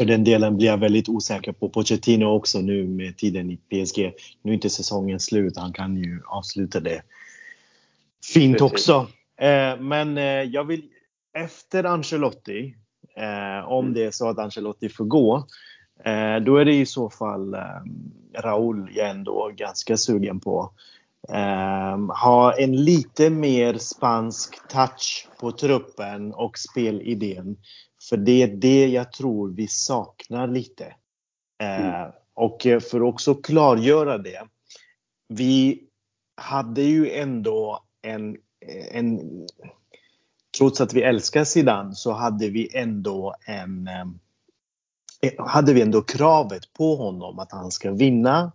S2: för den delen blir jag väldigt osäker på Pochettino också nu med tiden i PSG. Nu är inte säsongen slut, han kan ju avsluta det fint också. Eh, men eh, jag vill efter Ancelotti, eh, om mm. det är så att Ancelotti får gå, eh, då är det i så fall eh, Raúl jag ändå ganska sugen på. Eh, ha en lite mer spansk touch på truppen och spelidén. För det är det jag tror vi saknar lite. Eh, mm. Och för att också klargöra det. Vi hade ju ändå en, en trots att vi älskar Zidane så hade vi ändå en eh, eh, hade vi ändå kravet på honom att han ska vinna.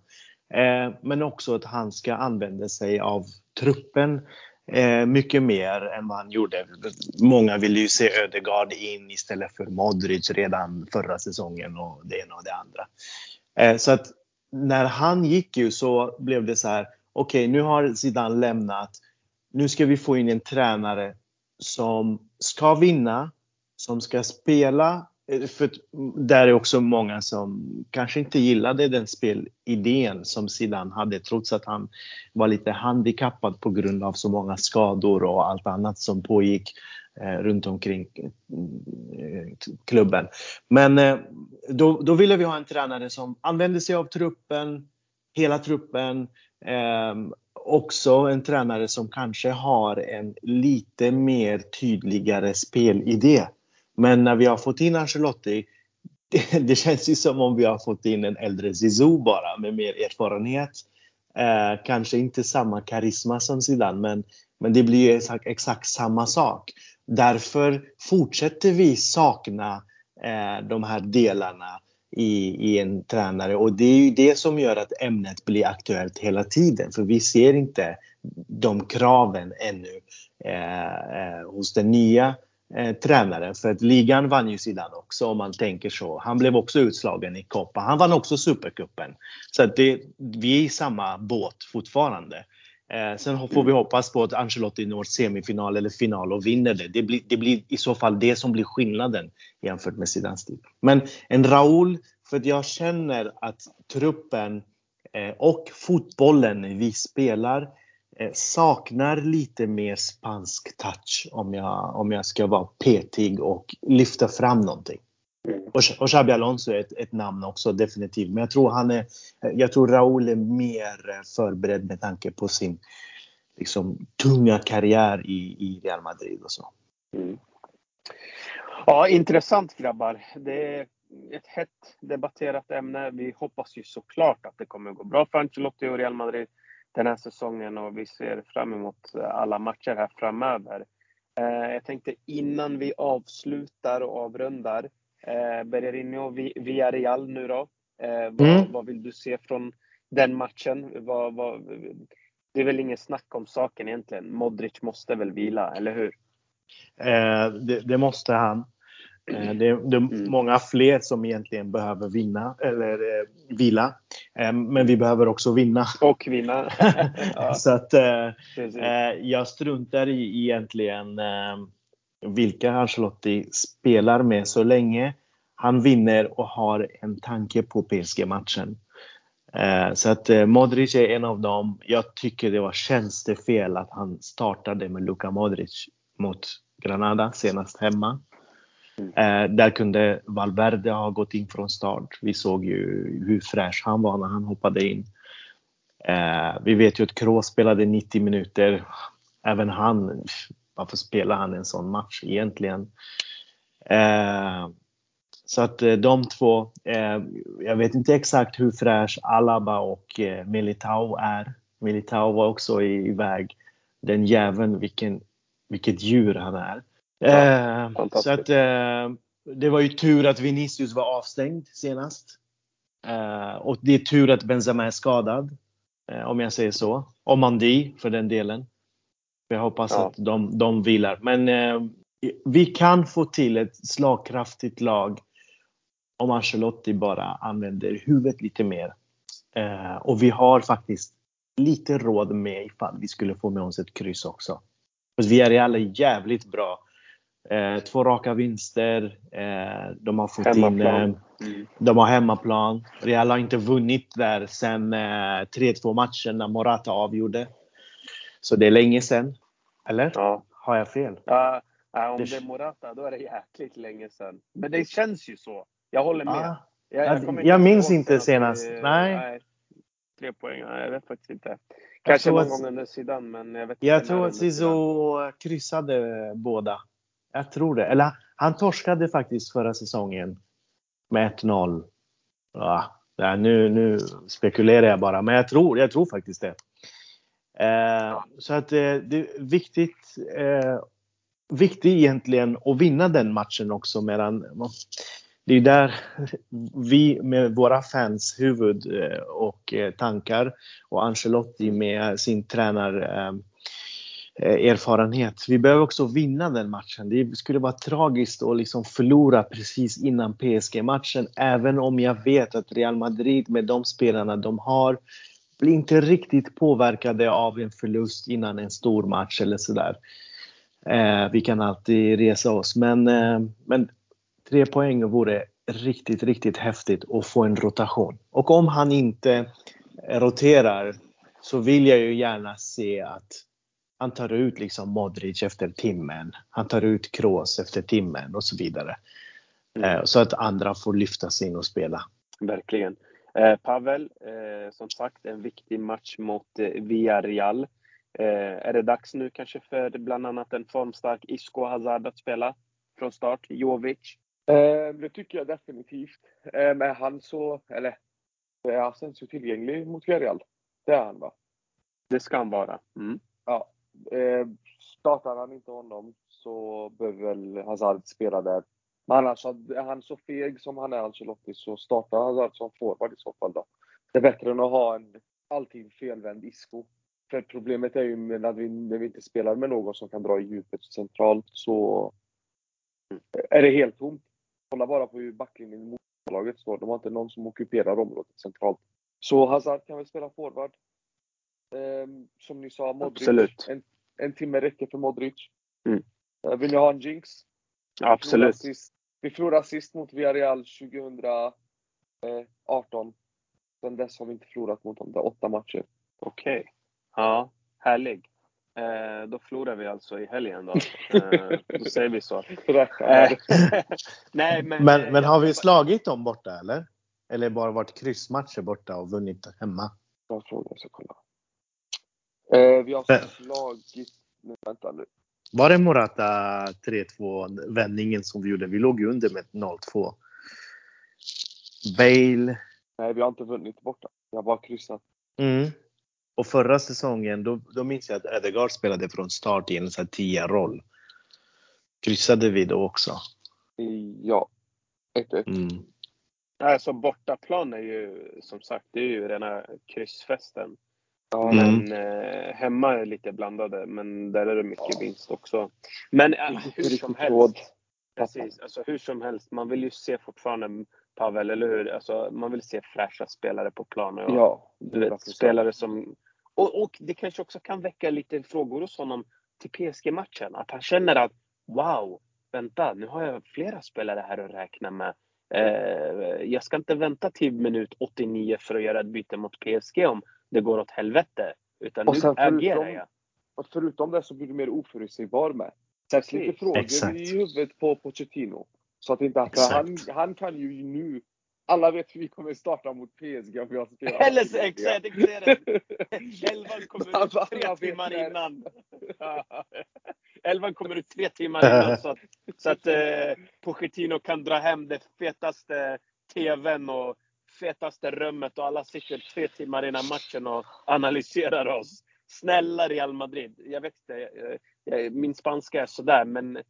S2: Eh, men också att han ska använda sig av truppen mycket mer än vad han gjorde. Många ville ju se Ödegaard in istället för Modric redan förra säsongen och det ena och det andra. så att när han gick ju så blev det så här. Okej, okay, nu har Zidane lämnat. Nu ska vi få in en tränare som ska vinna, som ska spela. Eh, för där är också många som kanske inte gillade den spelidén som Zidane hade trots att han var lite handikappad på grund av så många skador och allt annat som pågick eh, runt omkring eh, klubben. Men då, då ville vi ha en tränare som använde sig av truppen, hela truppen, ehm, också en tränare som kanske har en lite mer tydligare spelidé. Men när vi har fått in Ancelotti, det, det känns ju som om vi har fått in en äldre Zizou bara med mer erfarenhet. Eh, kanske inte samma karisma som Zidane, men, men det blir exakt, exakt samma sak. Därför fortsätter vi sakna eh, de här delarna i, i en tränare. Och det är ju det som gör att ämnet blir aktuellt hela tiden. För vi ser inte de kraven ännu eh, eh, hos den nya eh, tränaren. För att ligan vann ju sidan också om man tänker så. Han blev också utslagen i Copa. Han vann också Supercupen. Så att det, vi är i samma båt fortfarande. Eh, sen får vi hoppas på att Ancelotti når semifinal eller final och vinner det. Det blir, det blir i så fall det som blir skillnaden jämfört med Zidane stil. Men en Raúl, för jag känner att truppen eh, och fotbollen vi spelar eh, saknar lite mer spansk touch om jag, om jag ska vara petig och lyfta fram någonting. Mm. Och, och Xabi Alonso är ett, ett, namn också definitivt. Men jag tror han är, jag tror Raúl är mer eh, förberedd med tanke på sin liksom, tunga karriär i, i Real Madrid och så. Mm.
S1: Ja, intressant grabbar. Det är ett hett debatterat ämne. Vi hoppas ju såklart att det kommer gå bra för Ancelotti och Real Madrid den här säsongen och vi ser fram emot eh, alla matcher här framöver. Eh, jag tänkte innan vi avslutar och avrundar Eh, Bergerino via Real nu då. Eh, vad, mm. vad, vill du se från den matchen? Vad, vad, det är väl ingen snack om saken egentligen. Modric måste väl vila, eller hur?
S2: Eh, det, det, måste han. Eh, det, det är mm. många fler som egentligen behöver vinna, eller eh, vila. Eh, men vi behöver också vinna.
S1: Och vinna.
S2: ja. Så att eh, jag struntar i egentligen vilka Ancelotti spelar med så länge han vinner och har en tanke på PSG-matchen. Eh, så att eh, Modric är en av dem. Jag tycker det var tjänstefel att han startade med Luka Modric mot Granada senast hemma. Mm. Eh, där kunde Valverde ha gått in från start. Vi såg ju hur fräsch han var när han hoppade in. Vi vet ju att Kroos spelade 90 minuter. Även han varför spelar han en sån match egentligen? Eh, så att eh, de två, eh, jag vet inte exakt hur fräsch Alaba och eh, Militao är. Militao var också iväg. Den jäveln, vilken, vilket djur han är. Ja, eh, så att det var ju tur att Vinicius var avstängd senast. Och det är tur att Benzema är skadad. om jag säger så. Och Mandi för den delen. Jag hoppas ja. att de, de vilar. Men eh, vi kan få till ett slagkraftigt lag om Ancelotti bara använder huvudet lite mer. Eh, och vi har faktiskt lite råd med ifall vi skulle få med oss ett kryss också. För vi är alla jävligt bra. Eh, två raka vinster. Eh, de har fått hemmaplan. in... Eh, mm. De har hemmaplan. Real har inte vunnit där sen 3-2 eh, matchen när Morata avgjorde. Så det är länge sedan. Eller? Ja. Har jag fel?
S1: Ja, om det är Morata, då är det jäkligt länge sedan. Men det känns ju så. Jag håller med.
S2: Ah. Jag, jag, jag minns inte senast. Det, nej. nej.
S1: Tre poäng, jag vet faktiskt inte. Kanske någon att, gång under sidan, men jag vet
S2: Jag inte tror att Zizou kryssade båda. Jag tror det. Eller han torskade faktiskt förra säsongen med 1-0. Ja, nu, nu spekulerar jag bara, men jag tror, jag tror faktiskt det. Eh, så att eh, det är viktigt, eh, viktigt egentligen att vinna den matchen också mellan det är där vi med våra fans huvud eh, och eh, tankar och Ancelotti med sin tränarerfarenhet. Eh, vi behöver också vinna den matchen. Det skulle vara tragiskt att liksom förlora precis innan PSG-matchen, även om jag vet att Real Madrid med de spelarna de har blir inte riktigt påverkade av en förlust innan en stor match eller sådär. Eh, vi kan alltid resa oss, men, eh, men tre poäng vore riktigt, riktigt häftigt att få en rotation. Och om han inte roterar så vill jag ju gärna se att han tar ut liksom Modric efter timmen. Han tar ut Kroos efter timmen och så vidare. Mm. Eh, så att andra får lyfta sig in och spela.
S1: Verkligen. Eh, Pavel, eh, som sagt en viktig match mot eh, Villarreal. Är det dags nu kanske för bland annat en formstark Isco Hazard att spela från start? Jovic?
S3: Det tycker jag definitivt. Men han så, eller är han så tillgänglig mot Villarreal? Det är han va?
S1: Det ska han vara. Mm.
S3: Ja. Startar han inte honom så behöver väl Hazard spela där men annars, är han så feg som han är, Ancelotti, så startar han alltså som forward i så fall då. Det är bättre än att ha en alltid felvänd Isco. För problemet är ju när vi, när vi inte spelar med någon som kan dra i djupet centralt så är det helt tomt. Kolla bara på hur backlinjen i motlaget står. De har inte någon som ockuperar området centralt. Så Hazard kan väl spela forward. Um, som ni sa, Modric.
S1: Absolut.
S3: En, en timme räcker för Modric.
S1: Mm.
S3: Uh, vill ni ha en jinx?
S1: Absolut.
S3: Vi förlorade sist mot Villarreal 2018. Sen dess har vi inte förlorat mot dem. Det är åtta matcher.
S1: Okej. Okay. Ja, härlig. Eh, då förlorar vi alltså i helgen då. Eh, då säger vi så.
S2: Eh, Nej, men, men, men har vi slagit dem borta eller? Eller bara varit kryssmatcher borta och vunnit hemma?
S3: Bra fråga, jag ska kolla. Eh, vi har slagit... Nej, vänta nu.
S2: Var det Morata 3-2 vändningen som vi gjorde? Vi låg ju under med 0-2. Bale.
S3: Nej, vi har inte vunnit borta. Vi har bara kryssat.
S2: Mm. Och förra säsongen, då, då minns jag att Ödegaard spelade från start i en sån här 10-roll. Kryssade vi då också?
S3: Ja. 1-1.
S1: Mm. Alltså bortaplan är ju som sagt, det är ju rena kryssfesten. Ja, mm. Men eh, hemma är lite blandade, men där är det mycket ja. vinst också. Men äh, hur som helst. Precis, alltså hur som helst. Man vill ju se fortfarande Pavel, eller hur? Alltså, man vill se fräscha spelare på planen.
S3: Ja,
S1: du vet, spelare som... Och, och det kanske också kan väcka lite frågor hos honom till PSG-matchen. Att han känner att wow, vänta, nu har jag flera spelare här att räkna med. Eh, jag ska inte vänta till minut 89 för att göra ett byte mot PSG om det går åt helvete. Utan och nu agerar jag.
S3: Och förutom det så blir du mer oförutsägbar med. Sätt lite frågor Exakt. i huvudet på Pochettino. Så att inte att han, han kan ju nu alla vet hur vi kommer starta mot PSG om vi har spelat.
S1: Eller så, exakt, Elvan kommer ut tre timmar innan. Elvan kommer ut tre timmar innan så att, så att eh, Pochettino kan dra hem det fetaste TVn och fetaste rummet och alla sitter tre timmar innan matchen och analyserar oss. Snälla Real Madrid. Jag vet inte, min spanska är sådär men eh,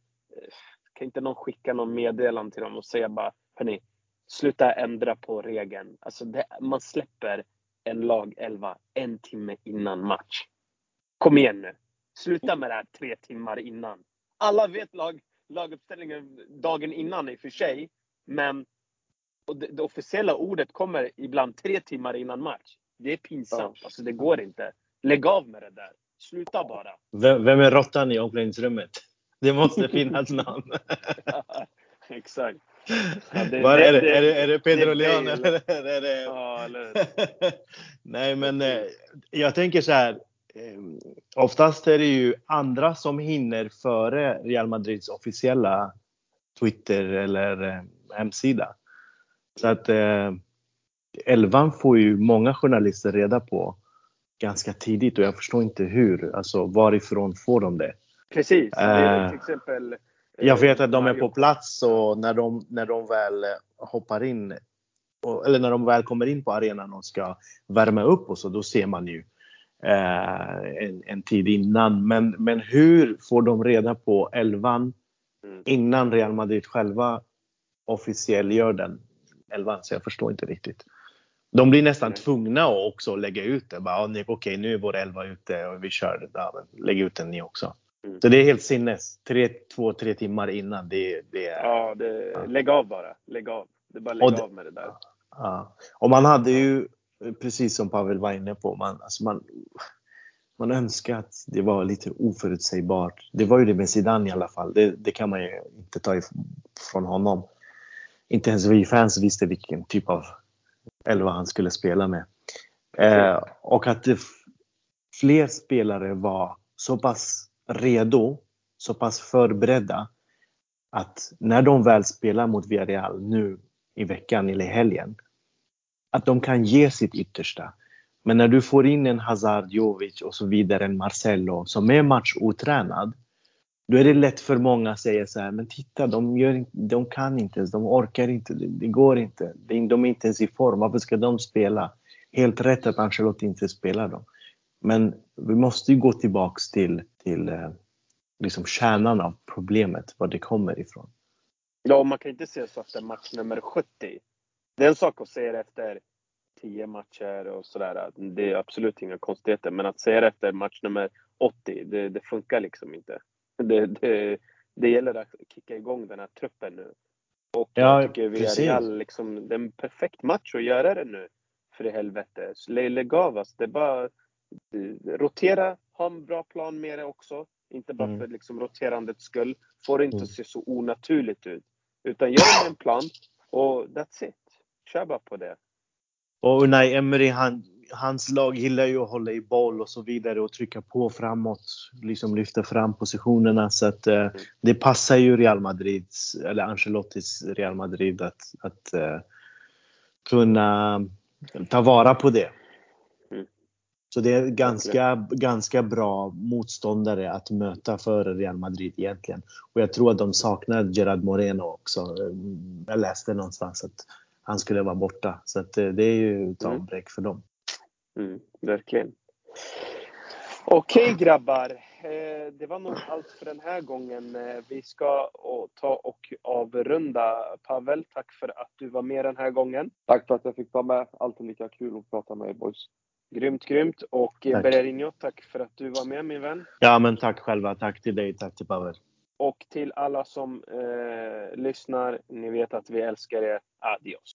S1: kan inte någon skicka någon meddelande till dem och säga bara hörni, sluta ändra på regeln. Alltså det, man släpper en lag 11 en timme innan match. Kom igen nu. Sluta med det här tre timmar innan. Alla vet lag, laguppställningen dagen innan i och för sig. Men och det, det, officiella ordet kommer ibland tre timmar innan match. Det är pinsamt. Alltså det går inte. Lägg av med det där. Sluta bara.
S2: Vem, vem är råttan i omklädningsrummet? Det måste finnas någon.
S1: exakt.
S2: Ja, det, Var är, det, är, det, är det Pedro Leon eller är det... Ja, eller... Nej men eh, jag tänker så här. Eh, oftast är det ju andra som hinner före Real Madrids officiella Twitter eller eh, hemsida. Så att eh, elvan får ju många journalister reda på ganska tidigt och jag förstår inte hur. Alltså varifrån får de det?
S1: Precis. Eh, till exempel
S2: jag vet att de är på plats och när de, när de väl hoppar in, eller när de väl kommer in på arenan och ska värma upp och så, då ser man ju eh, en, en, tid innan. Men, men hur får de reda på elvan mm. innan Real Madrid själva officiellt gör den elvan? Så jag förstår inte riktigt. De blir nästan tvungna att också lägga ut det. Okej, okay, nu är vår elva ute och vi kör. Ja, lägg ut den ni också. Mm. Så det är helt sinnes. Tre, två, tre timmar innan. Det, det är,
S1: ja, det, ja. lägg av bara. Lägg av. Det är bara lägg av med det där.
S2: Ja. Och man hade ju, precis som Pavel var inne på, man, alltså man, man önskar att det var lite oförutsägbart. Det var ju det med Zidane i alla fall. Det, det kan man ju inte ta ifrån honom. Inte ens vi fans visste vilken typ av elva han skulle spela med. Eh, och att fler spelare var så pass redo, så pass förberedda att när de väl spelar mot Villarreal nu i veckan eller i helgen, att de kan ge sitt yttersta. Men när du får in en Hazard, Jovic och så vidare, en Marcelo som är matchotränad, då är det lätt för många att säga så här, men titta, de, gör, de kan inte ens, de orkar inte, det, det går inte, de är inte ens i form, varför ska de spela? Helt rätt att Ancelotti inte spelar dem. Men vi måste ju gå tillbaks till, till eh, liksom kärnan av problemet, var det kommer ifrån.
S1: Ja, man kan inte säga så efter match nummer 70. Det är en sak att säga det efter 10 matcher och sådär. Det är absolut inga konstigheter. Men att säga det efter match nummer 80, det, det funkar liksom inte. Det, det, det gäller att kicka igång den här truppen nu. Och ja, jag tycker Villarreal, liksom, det är en perfekt match att göra det nu. För i helvete. Av alltså. Det är bara
S4: rotera, ha en bra plan med det också. Inte bara mm. för liksom roterandets skull. Får det inte mm. se så onaturligt ut. Utan gör en plan och that's it. Kör bara på det.
S2: Och Unai Emery, han, hans lag gillar ju att hålla i boll och så vidare och trycka på framåt. Liksom lyfta fram positionerna. Så att eh, det passar ju Real Madrid, eller Ancelottis Real Madrid att, att eh, kunna ta vara på det. Mm. Så det är ganska, ganska bra motståndare att möta för Real Madrid egentligen. Och jag tror att de saknar Gerard Moreno också. Jag läste någonstans att han skulle vara borta. Så att det är ju ett mm. avbräck för dem.
S4: Mm, verkligen. Okej grabbar, eh, det var nog allt för den här gången. Eh, vi ska ta och avrunda. Pavel, tack för att du var med den här gången.
S3: Tack för att jag fick vara med. Alltid lika kul att prata med er boys.
S4: Grymt, grymt. Och Bererinho, tack för att du var med min vän.
S2: Ja, men tack själva. Tack till dig. Tack till Pavel.
S4: Och till alla som eh, lyssnar, ni vet att vi älskar er. Adios!